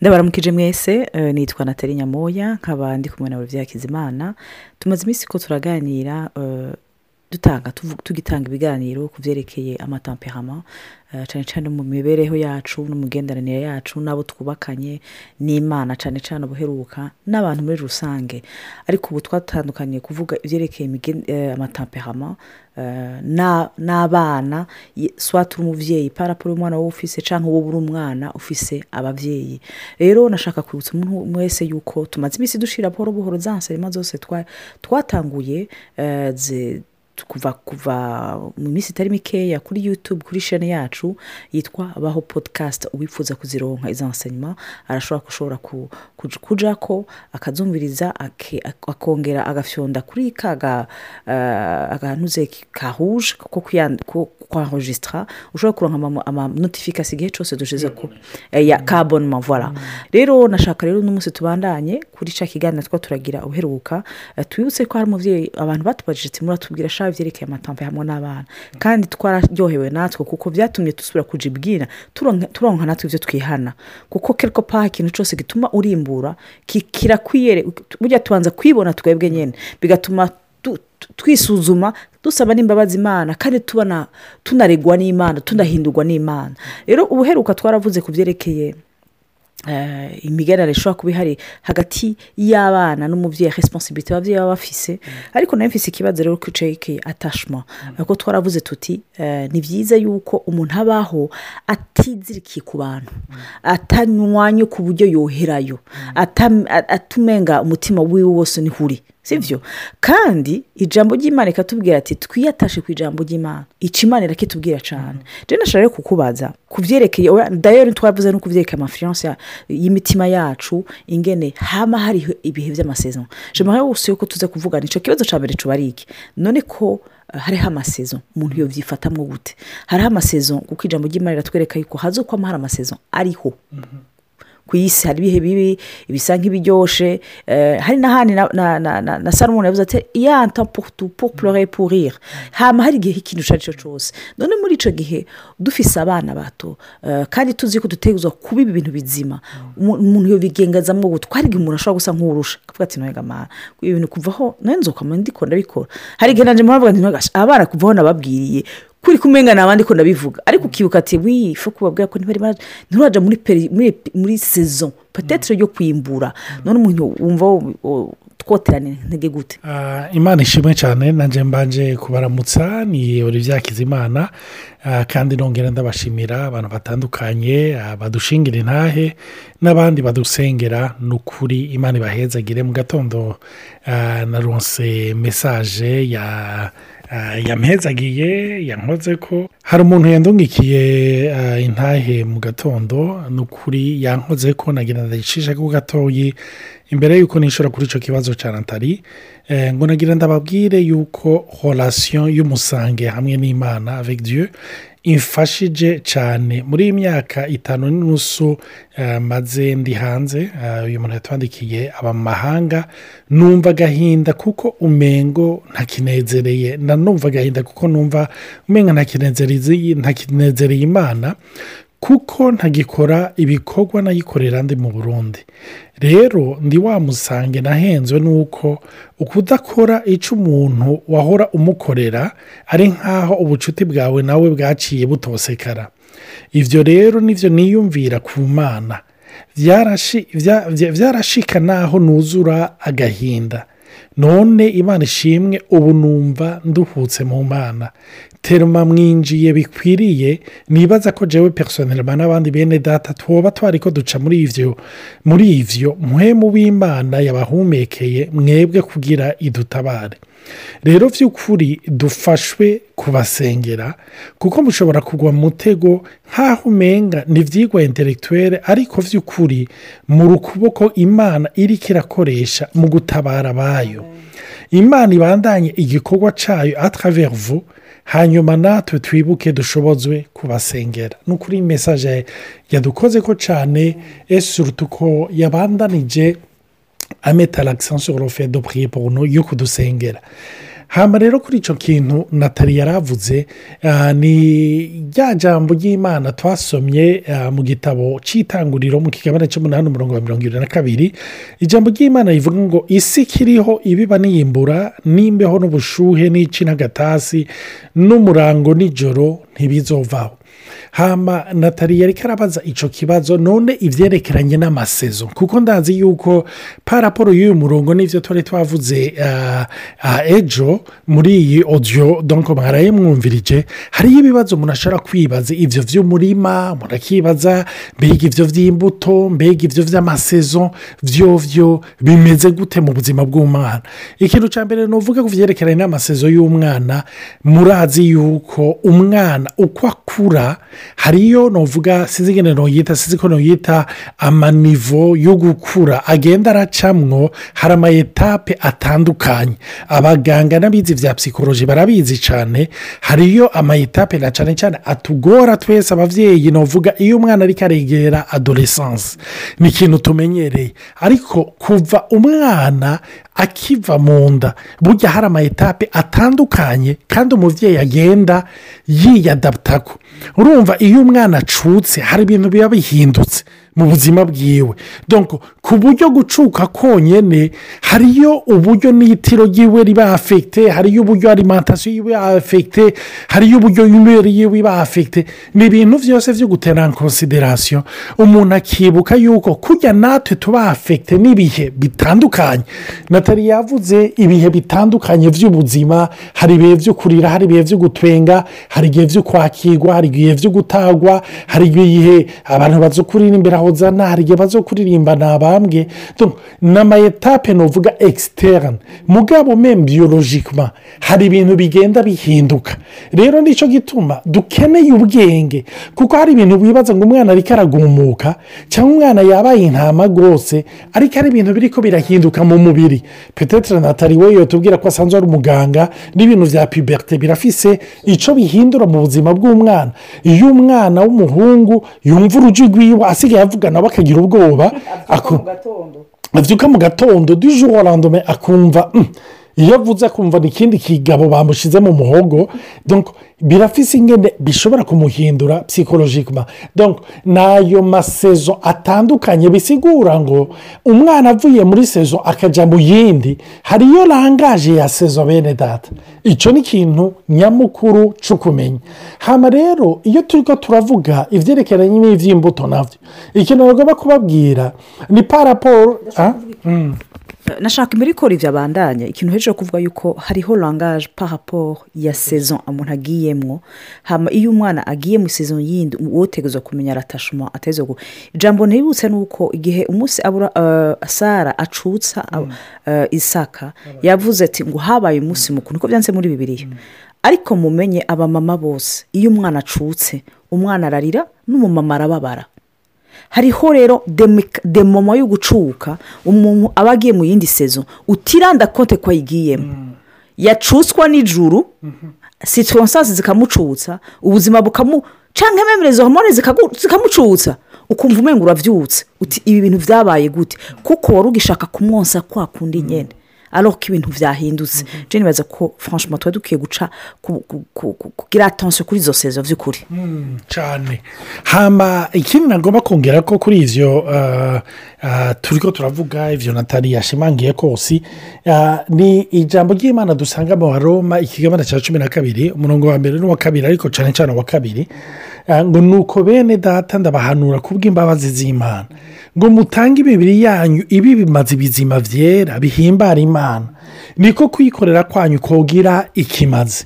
ndabaramukije mwese eh, nitwa natali nyamoya nkaba ndi kumwe nawe byakizimana tumaze iminsi ko turaganira eh, dutanga tugitanga ibiganiro ku byerekeye amatamperama eh, cyane cyane mu mibereho yacu no mu migenderanire yacu n'abo twubakanye n'imana cyane cyane ubuheruka n'abantu muri rusange. Ariko ubu twatandukanye kuvuga ibyerekeye eh, amatamperama eh, na- n'abana. Ye- swat uri umubyeyi paraporo y'umwana wowe ufise cyangwa wowe uri umwana ufise ababyeyi rero nashaka kwibutsa umuntu wese yuko tumaze iminsi dushira buhoro buhoro za nserima zose twa- twatanguye kuva kuva mu minsi itari mikeya kuri youtube kuri shene yacu yitwa baho podcast. Uwifuza kuzironka izo enseignement arashobora gushobora ku- kuj- kujako akazumviriza akongera agafyonda kuri ka rouge ko kuyan- ko kwanregistra. Ushobora kuronka ama- ama notification igihe cyose dushize ku eh, ya ka abonnement voilà. Rero nashaka rero n'umunsi tubandanye kuri ca kiganiro twa turagira uheruka eh, twibutse ko hari umuvyeyi abantu batubajije ati muratubwira sha vyerekeye amatampe hamwe n'abana. Kandi twararyohewe natwe kuko vyatumye dusubira kuja ibwira turonka natwe ivyo twihana. Kuko quelque part ikintu cyose gituma urimbura ki- kirakwiyere burya tubanza kwibona twebwe nyene. Bigatuma tu- tu- twisuzuma dusaba n'imbabazi imana kandi tunaregwa n'imana tunahindurwa n'imana. Rero ubuheruka twaravuze ku byerekeye eh, imigenere ishobora kuba ihari hagati y'abana n'umubyeyi responsibility ababyeyi baba bafise. Ariko na yo mfise ikibazo rero ko cekeye attachment kuko twaravuze tuti eh, ni byiza yuko umuntu abaho atizirikiye ku bantu. Atanywanye ku buryo yoherayo. Atumenga umutima wiwe wose ni ho uri sibyo kandi ijambo ry'imana ikatubwira ati twiyatashe ku ijambo ry'imana. Ica imana irakitubwira cyane rero nashaka rero kukubaza ku byerekeye oya, dayeri twavuze no ku byerekeye amafiyanse y'imitima yacu ingene hama hariho ibihe by'amasezerano jemara yose yuko tuze kuvugana icyo kibazo cya mbere ari iki none ko eh, hariho amasezo umuntu yobyifatamwo gute? Hariho amasezo kuko ijambo ry'imana riratwereka yuko hazokwama hari amasezo ariho. Ku isi hari ibihe bibi ibisa nk'ibiryoshe eh, hari n'ahandi na, na, na, na, na salomon yavuze ati yanta pour tout pour pleurer pour rire. Hama hari igihe ikintu icyo ari cyo cyose. None muri icyo gihe dufise abana bato eh, kandi tuzi ko dutegerezwa kuba ibi bintu bizima. Umu- umuntu yobigengazamwo gutya hari igihe umuntu ashobora gusa nk'urusha. Akavuga ati nohega mana ibi bintu kuvaho nawe nzokama ndiko ndabikora. Hari igihe nanje mpamvu nti "Nohega, abana kuvaho nababwiriye. Kuri kumenya nabandi ko ndabivuga. Ariko ukibuka ati wifu kubabwira ko ntibari bara- nturaja muri muri muri saison. Peut-être yo kwimbura. None umuntu wumva wo- wo- twoterane intege gute. Ah, imana ishimwe cyane. Nanjye mbanje kubaramutsa ni olivier Hakizimana. Ah, kandi nongera ndabashimira abantu batandukanye ah, badushingira intahe n'abandi badusengera. Ni ukuri imana ibahezagire. Mu gatondo ah, naronse mesaje ya yampezagiye yankoze ko hari umuntu yandungikiye ah, intahe mu gatondo ni ukuri yankoze ko nagira ndayicisha ko gatoyi. Imbere y'uko nishora kuri icyo kibazo cya natali eh, ngo nagira ndababwire y'uko horasiyo y'umusange hamwe n'imana avec dieu imfashije cyane. Muri iyi myaka itanu n'inusu eh, maze ndi hanze eh, uyu muntu yatwandikiye aba mu mahanga numva agahinda kuko umengo ntakinezereye. Nanumva agahinda kuko numva umenga ntakinezereye imana. Kuko ntagikora ibikorwa nayikorera ndi mu burundi. Rero ndi wamusange nahenzwe nuko ukudakora icyo umuntu wahora umukorera ari nk'aho ubucuti bwawe nawe bwaciye butosekara. Ibyo rero ni byo niyumvira ku mana. Byarashi- bya- bya- byarashika naho nuzura agahinda. None imana ishimwe ubu numva nduhutse mu mana. Teruma mwinjiye bikwiriye nibaza ko jewe personelma n'abandi bene data twoba twari ko duca muri ivyo muri ivyo muhemu w'imana yabahumekeye mwebwe kugira idutabare. Rero by'ukuri dufashwe kubasengera kuko mushobora kugwa mu mutego nk'aho umenga ni ibyigwa intelectuelle ariko by'ukuri mu rukuboko imana iri irakoresha mu gutabara abayo imana ibandanye igikorwa cyayo atravers hanyuma natwe twibuke dushobozwe kubasengera ni ukuri mesaje yadukoze ko cyane esurutu ko yabandanije ameta l'accent sur le fait de prier pour nous yo kudusengera. Hamba rero kuri icyo kintu natali yaravuze ah, ni rya jambo ry'imana twasomye ah, mu gitabo cy'itanguriro mu kigabane cy'umunani umurongo wa mirongo irindwi na kabiri. Ijambo ry'imana rivuga ngo isi ikiriho ibiba niyimbura n'imbeho n'ubushuhe n'ici n'agatasi n'umurango nijoro ntibizovaho. Hama natali yari karabaza icyo kibazo none ibyerekeranye n'amasezo. Kuko ndazi yuko paraporo y'uyu murongo n'ibyo twari twavuze ah, ah, ejo muri iyi odiyo donko mwaraye mwumvirije hariyo ibibazo umuntu ashobora kwibaza. Ibyo by'umurima umuntu akibaza mbega ibyo by'imbuto mbega ibyo by'amasezo byo byo bimeze gute mu buzima bw'umwana. Ikintu cya mbere ni uvuga ku byerekeranye n'amasezo y'umwana murazi yuko umwana uko akura hariyo nuvuga sinzi ingene noyita sinzi ko noyita amanivo yo gukura agenda aracamwo hari amayetape atandukanye. Abaganga n'abizi bya psikoloji barabizi cyane hariyo amayetape na cyane cyane atugora twese ababyeyi nuvuga iyo umwana ariko aregera adoresanse ni ikintu tumenyereye. Ariko kuva umwana akiva mu nda burya hari amayetape atandukanye kandi umubyeyi agenda yiyadaptako. Urumva iyo umwana acutse hari ibintu biba bihindutse mu buzima bwiwe. Ku buryo gucuka konyine hariyo uburyo n'itiro ryiwe riba afekite hariyo uburyo alimantasiyo yiwe iba afekite hariyo uburyo yumere yiwe iba afekite ni ibintu byose byo gutera konsiderasiyo umuntu akibuka yuko kujya natwe tuba afekite n'ibihe bitandukanye. Natali yavuze ibihe bitandukanye by'ubuzima hari ibihe byo kurira hari ibihe byo gutwenga hari igihe byo kwakirwa hari igihe byo gutagwa hari igihe abantu baza kurira imbere aho zana hari igihe baza kuririmba ni abambwe ni amayetape ni uvuga ekisiterane mugabo meme biyolojikima hari ibintu bigenda bihinduka. Rero ni cyo gituma dukeneye ubwenge kuko hari ibintu wibaza ngo umwana ariko aragumuka cyangwa umwana yabaye intama rwose ariko hari ibintu biri ko birahinduka mu mubiri. Petetire natali we tubwira ko asanzwe ari umuganga n'ibintu bya piberite birafise icyo bihindura mu buzima bw'umwana. Iyo umwana w'umuhungu yumva urugi rwiwe asigaye avuga nawe akagira ubwoba abyuka mu gatondo. dijoro randome akumva iyo avuze akumva ni ikindi kigabo bamushyize mu muhogo birafise ingene bishobora kumuhindura psikolojikima ni ayo masezo atandukanye bisigura ngo umwana avuye muri sezo akajya mu yindi hariyo rangaje ya sezo bene data. Icyo ni ikintu nyamukuru cyo kumenya hano rero iyo turi ko turavuga ibyerekeranye n'iby'imbuto na byo ikintu bagomba kubabwira ni paraporo nashaka imbere ikora ibyo abandanya ikintu hejuru kuvuga yuko hariho rangaje paraporo ya sezo umuntu agiyemo iyo umwana agiye mu sezo yindi wotegeza kumenya aratashuma ateze ngo ijambo ntibutse ni uko igihe umunsi abura sara acutsa isaka yavuze ati ngo habaye umunsi mukuru. Niko byanditse muri bibiriya ariko mumenye abamama bose iyo umwana acutse umwana ararira n'umumama arababara. Hariho rero demomo yo gucuka umuntu aba agiye mu yindi sezo utiranda konte ko ayigiyemo yacutswa n'ijuru sitronsansi zikamucutsa ubuzima bukamu cyangwa emerezo hormone zikamucutsa. Ukumva umenya urabyutse uti ibi bintu byabaye gute? Kuko wari ugishaka kumwonsa kwa kundi nyine ariko ibintu byahindutse jene nibaza ko franchement tuba dukwiye guca kugira atansiyo kuri izo sezo by'ukuri cyane hamba ikindi nagomba kongera ko kuri ibyo turi ko turavuga ibyo natali yashimangiye kose ni ijambo ry'imana dusanga mu baroma ikigabane cya cumi na kabiri umurongo wa mbere n'uwa kabiri ariko cyane cyane uwa kabiri. Ngo ni uko bene data ndabahanura kubw'imbabazi z'imana. Ngo mutange imibiri yanyu ibi bimaze ibizima byera bihimbara imana. Niko kuyikorera kwanyu kogira ikimaze.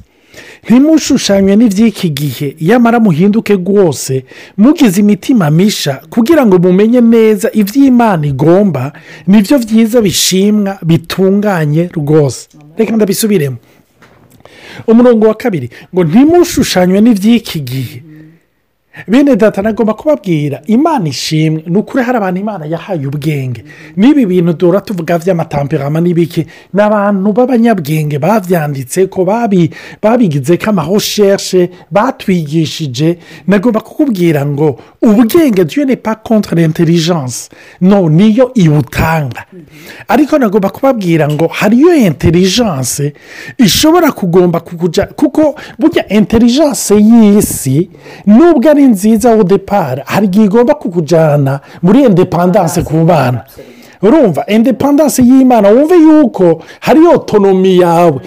Ntimushushanywe n'iby'iki gihe yamara muhinduke rwose mugize imitima misha kugira ngo mumenye neza iby'imana igomba ni byo byiza bishimwa bitunganye rwose. Reka ndabisubiremo. Umurongo wa kabiri. Ngo ntimushushanywe n'iby'iki gihe. Bene data nagomba kubabwira imana ishimwe ni ukuri hari abantu imana yahaye ubwenge. N'ibi bintu duhora tuvuga by'amatamperama n'ibiki. Ni abantu b'abanyabwenge babyanditse ko babigize ko amahosheshe batwigishije. Nagomba kukubwira ngo ubwenge diyo ni pa kontre intelligence no niyo iwutanga. Ariko nagomba kubabwira ngo hariyo intelligence ishobora kugomba kukujya kuko burya intelligence y'isi nubwo ari nziza wo depara hari igihe igomba kukujyana muri indepandanse ku bana. Urumva indepandanse y'imana wumve yuko hari otonomi yawe.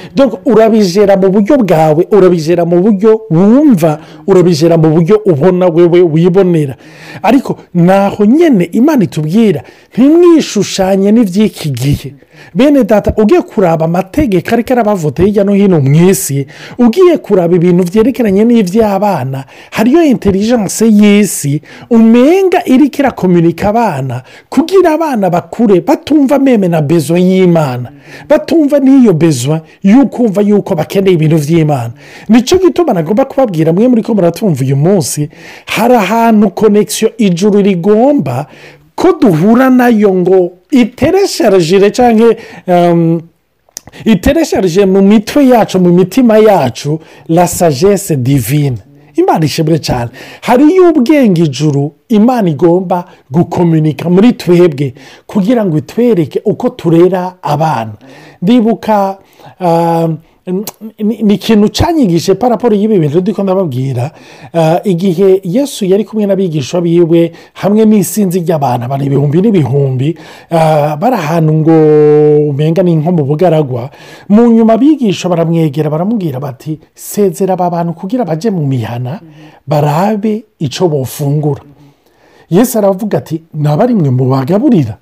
Urabijera mu buryo bwawe urabijera mu buryo wumva urabijera mu buryo ubona wewe wibonera. Ariko naho nyine imana itubwira ntimwishushanye n'iby'iki gihe. Bene data ugiye kuraba amategeko ariko arabavuta hirya no hino mu isi ugiye kuraba ibintu byerekeranye n'iby'abana hariyo intelligence y'isi umenga iriko irakominika abana kugira abana bakure batumva meme na bezo y'imana batumva n'iyo bezo y'ukumva yuko bakeneye ibintu by'imana ni cyo gituma nagomba kubabwira mwe muri ko muratumva uyu munsi hari ahantu konegisiyo ijuru rigomba ko duhura na yo ngo iteresharajire cyangwa iteresharije mu mitwe yacu mu mitima yacu la sagesse divine. Imana ishimwe cyane. Hariyo ubwenge ijuru imana igomba gukominika muri twebwe kugira ngo itwereke uko turera abana. Ndibuka ni ikintu cyanyigije paraporo y'ibi bintu turi ndababwira igihe yesu yari kumwe n'abigisha biwe hamwe n'isinzi ry'abantu abantu ibihumbi n'ibihumbi bari ahantu ngo umenga ni nko mu bugaragwa mu nyuma abigisha baramwegera baramubwira bati sezera aba bantu kugira bajye mu mihana barabe icyo bafungura yesu aravuga ati mwe mu bagaburira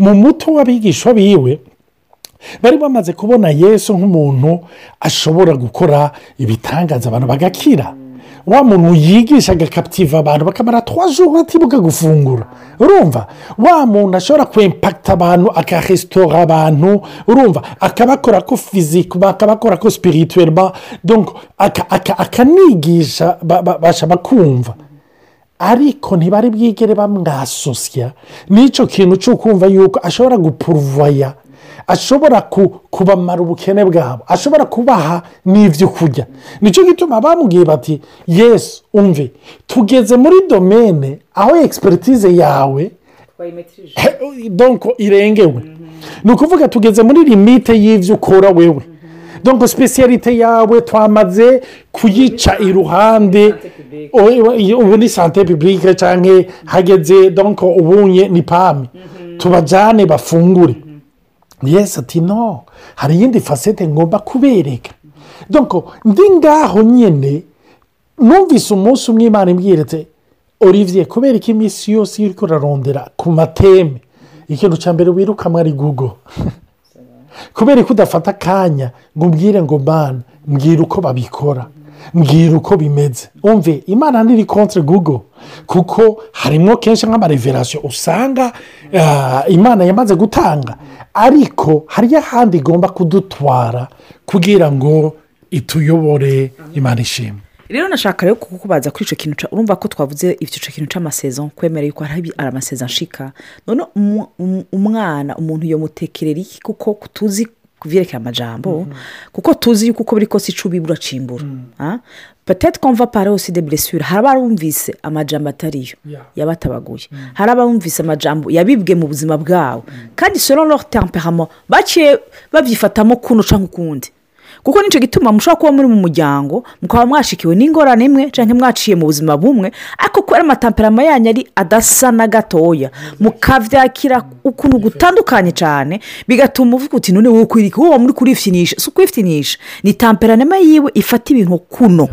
mu muto w'abigisha biwe bari bamaze kubona yesu nk'umuntu ashobora gukora ibitangaza abantu bagakira. Wa muntu yigisha agakapitiva abantu bakamara twaje batibuka gufungura. Urumva? Wa muntu ashobora kwempakita abantu akaresitora abantu urumva? Akabakora ko fizike akabakora ko sipirituweri akanigisha bashaka kumva ariko ntibari bwigere bamwasosya. N'icyo kintu cyo kumva yuko ashobora gupuruvaya ashobora kubamara ubukene bwabo ashobora kubaha n'ibyo kurya. Nicyo gituma bamubwiye bati yesu umve tugeze muri domene aho egisperitize yawe donko irengewe. Ni ukuvuga tugeze muri limite y'ibyo ukora wewe. Donko sipesiyalite yawe twamaze kuyica iruhande. Ubu ni sante pibulike cyangwa hageze donko ubunye ni pame. Tubajyane bafungure. Yesi ati no hari iyindi fasete ngomba kubereka. Ndi ngaho nyine numvise umunsi umwe imana imbwiretse olivier kubera ko iminsi yose iyo uri kurarondera ku mateme? Ikintu cya mbere wirukamwe ari gugo kubera ko udafata akanya ngo umbwire ngo mbana mbwira uko babikora mbwira uko bimeze. Umve imana ntiri kontre gugo kuko harimo kenshi nk'amareverasiyo usanga imana yamaze gutanga. Ariko hariyo ahandi igomba kudutwara kugira ngo ituyobore imana ishimwe. Rero nashaka rero kukubaza kuri icyo kintu urumva ko twavuze icyo kintu cy'amasezo kwemera yuko hari amasezo ashika none umwana umuntu yomutekerera iki kuko tuzi kubyerekeye amajambo? Kuko tuzi yuko uko biri kose icubi uracimbura patete komva pare osi de buresure hari abumvise amajambo atariyo yabatabaguye. Hari abumvise amajambo yabibwe mu buzima bwabo kandi soro no temperamo baciye babyifatamo kuno cyangwa ukundi. Kuko ni cyo gituma mushobora kuba muri mu muryango mukaba mwashikiwe n'ingorane imwe cyangwa mwaciye mu buzima bumwe ariko kubera amatamperama yanyu ari adasa na gatoya mukabyakira ukuntu gutandukanye cyane bigatuma uvuga uti none wowe ukwiriye wowe muri kurifinisha si ukwifinisha ni tamperanama yiwe ifata ibintu kuno.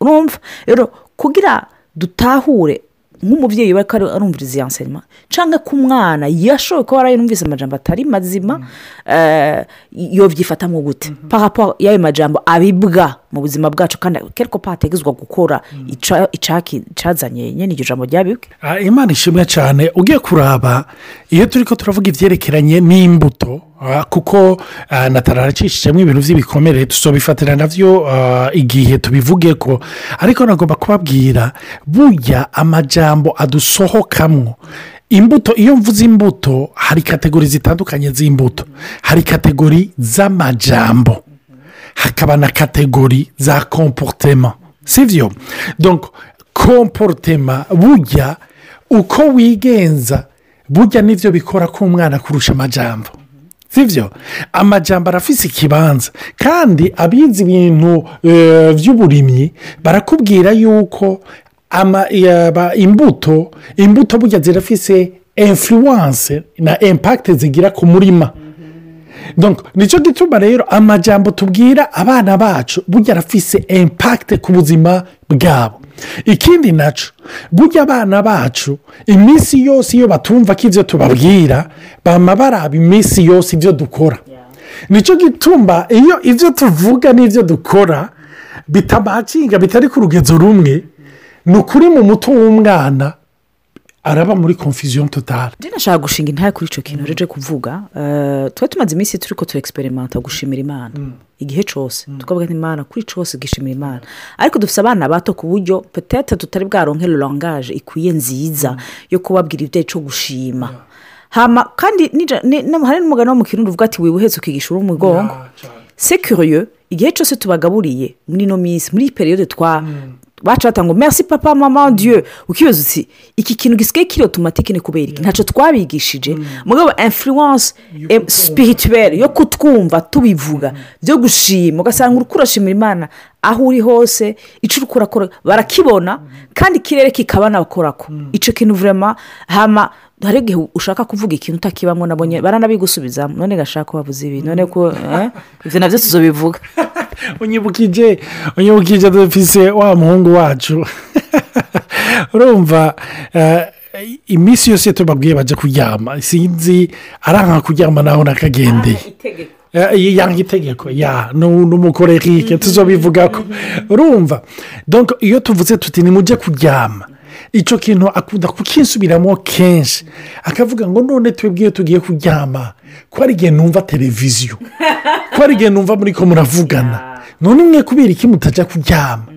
Urumva? Rero kugira dutahure nk'umubyeyi we ko arumviriza iyo nserima cyangwa ko umwana yashoboye kuba yarayumvise amajambo atari mazima iyo byifatamo gute pahapo y'ayo majambo abibwa mu buzima bwacu kandi kereko pategezwa gukora icazanye nyine iryo jambo ryabibwe imana ishimwe cyane ugiye kuraba iyo turi ko turavuga ibyerekeranye n'imbuto ah, kuko ah, natara aracishijemo ibintu by'ibikomere tuzobifatira na byo ah, igihe tubivuge ko. Ariko nagomba kubabwira burya amajambo adusohokamwo imbuto iyo mvuze imbuto hari kategori zitandukanye z'imbuto. Hari kategori z'amajambo. Hakaba na kategori za komporutema sibyo donc komporutema burya uko wigenza burya ni byo bikora k'umwana kurusha amajambo. Sibyo amajambo arafise ikibanza. Kandi abizi ibintu eh, by'uburimyi barakubwira yuko imbuto imbuto burya zirafise influence na impact zigira ku murima. Ni cyo gituma rero amajambo tubwira abana bacu burya arafise impact ku buzima bwabo. Ikindi na cyo burya abana bacu iminsi yose iyo batumva ko ibyo tubabwira bama baraba iminsi yose ibyo dukora. Nicyo gituma iyo ibyo tuvuga n'ibyo dukora bitamacinga bitari ku rugezo rumwe ni ukuri mu muto w'umwana araba muri confusion totale. Nashaka gushinga intare kuri icyo kintu rero kuvuga. Eh, tuba tumaze iminsi turi ko turegiperimenta gushimira imana. Igihe cyose. Tukavuga ati imana kuri cyose gishimira imana. Ariko dufite abana bato ku buryo petete tutari bwaronke langaje ikwiye nziza yo kubabwira ibyo cyo gushima. Kandi hari n'umugani wo mu kirundi uvuga ati wibuhetse ukigisha uri umugongo. Sekuriyo igihe cyose tubagaburiye muri ino minsi muri iyi periyode twa baca batanga ngo merci papa mama dieu. Ukibaza uti iki kintu gisigaye kiri otomatike ni kubera iki? Ntacyo twabigishije. Mugabo influence eh, spirituelle yo kutwumva tubivuga byo gushima. Ugasanga uri kurashimira imana aho uri hose icyo uri kurakora barakibona kandi ikirere kikabanakorako icyo kintu vurema hama hari igihe ushaka kuvuga ikintu utakibamo nabonye baranabigusubizamo none gashaka ko wabuze ibi none ko eh, ibyo na byo tuzobivuga unyibukije unyibukije dufise wa muhungu wacu urumva eh, iminsi yose tubabwiye bajya kuryama sinzi aranka kuryama naho nakagendeye Eh, yanga itegeko ya ni umukorerike tuzobivuga ko urumva donc iyo tuvuze tuti nimujye kuryama icyo kintu akunda kukinsubiramo kenshi. Akavuga ngo none twebwe iyo tugiye kuryama ko hari igihe numva televiziyo. Ko hari igihe numva muri ko muravugana. None mwe kubera iki mutajya kuryama.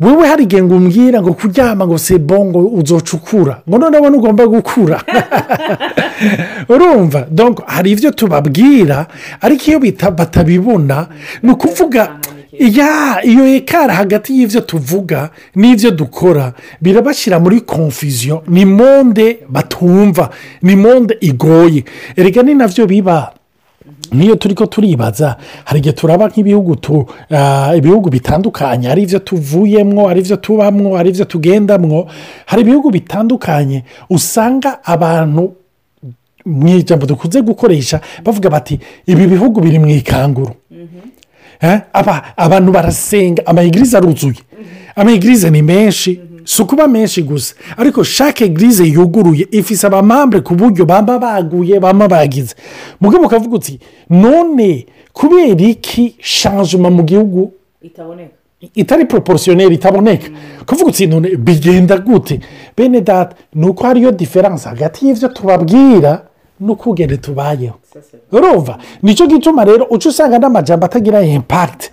Wowe hari igihe ngo umbwira ngo kuryama ngo sebo ngo uzocukura ngo noneho ugomba gukura. Urumva? Hari ibyo tubabwira ariko iyo batabibona ni ukuvuga iyo ekara hagati y'ibyo tuvuga n'ibyo dukora birabashyira muri confusion. Ni monde batumva ni monde igoye. Erega ni na byo biba. Niyo turi ko turibaza hari igihe turaba nk'ibihugu tu ah, ibihugu bitandukanye. Hari ibyo tuvuyemo hari ibyo tubamwo hari ibyo tugendamwo. Hari ibihugu bitandukanye usanga abantu mu ijambo dukunze gukoresha bavuga bati ibi bihugu biri mu ikanguru. Eh, aba- abantu barasenga amayigirize aruzuye. Amayigirize ni menshi si ukuba menshi gusa. Ariko shake egirize yuguruye ifise abamambure ku buryo baba baguye baba bagize. Mugabo ukavuga uti none kubera iki shanjuma mu gihugu? Itari poroporosiyoneri itaboneka. Kuvuga uti none bigenda gute? Bene data ni uko hariyo diferanse hagati y'ibyo tubabwira n'ukugende tubayeho urumva? Nicyo gituma rero uca usanga n'amajyamba atagira impakiti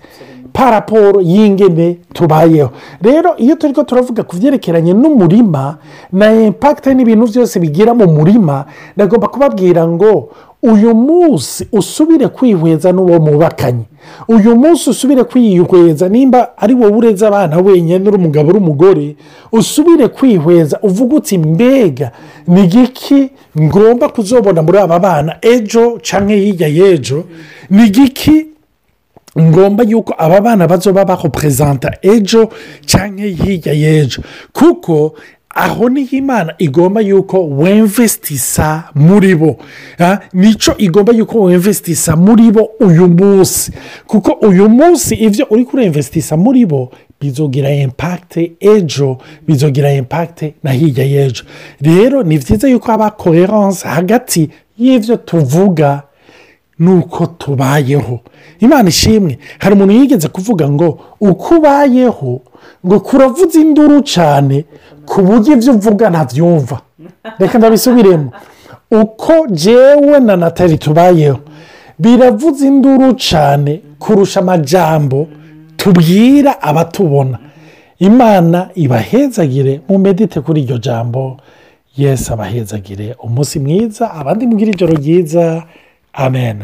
paraporo y'ingene tubayeho. Rero iyo turi ko turavuga ku byerekeranye n'umurima na impakiti n'ibintu byose bigira mu murima nagomba kubabwira ngo uyu munsi usubire kwihweza n'uwo mubakanye uyu munsi usubire kwihweza nimba ari wowe ureze abana wenyine uri umugabo uri umugore usubire kwihweza. Uvuga uti mbega ni igiki ngomba kuzobona muri aba bana ejo cyangwa hirya y'ejo? Ni igiki ngomba yuko aba bana bazoba bakoperezanta ejo cyangwa hirya y'ejo? Kuko aho ni ho imana igomba yuko wemvesitisa muri bo. Ah, ni cyo igomba yuko wemvesitisa muri bo uyu munsi? Kuko uyu munsi ibyo uri kuremvesitisa muri bo bizogira impakite ejo bizogira impakite na hirya y'ejo. Rero ni byiza yuko haba koheranse hagati y'ibyo tuvuga nuko tubayeho. Imana ishimwe hari umuntu yigeze kuvuga ngo uko ubayeho ngo kuravuza induru cyane ku buryo ibyo uvuga ntabyumva. Reka ndabisubiremo. Uko jewe na natali tubayeho biravuze induru cyane kurusha amajambo tubwira abatubona. Imana ibahezagire mu medite kuri iryo jambo. Yesi abahezagire. Umunsi mwiza abandi mubwira ijoro ryiza. Amen.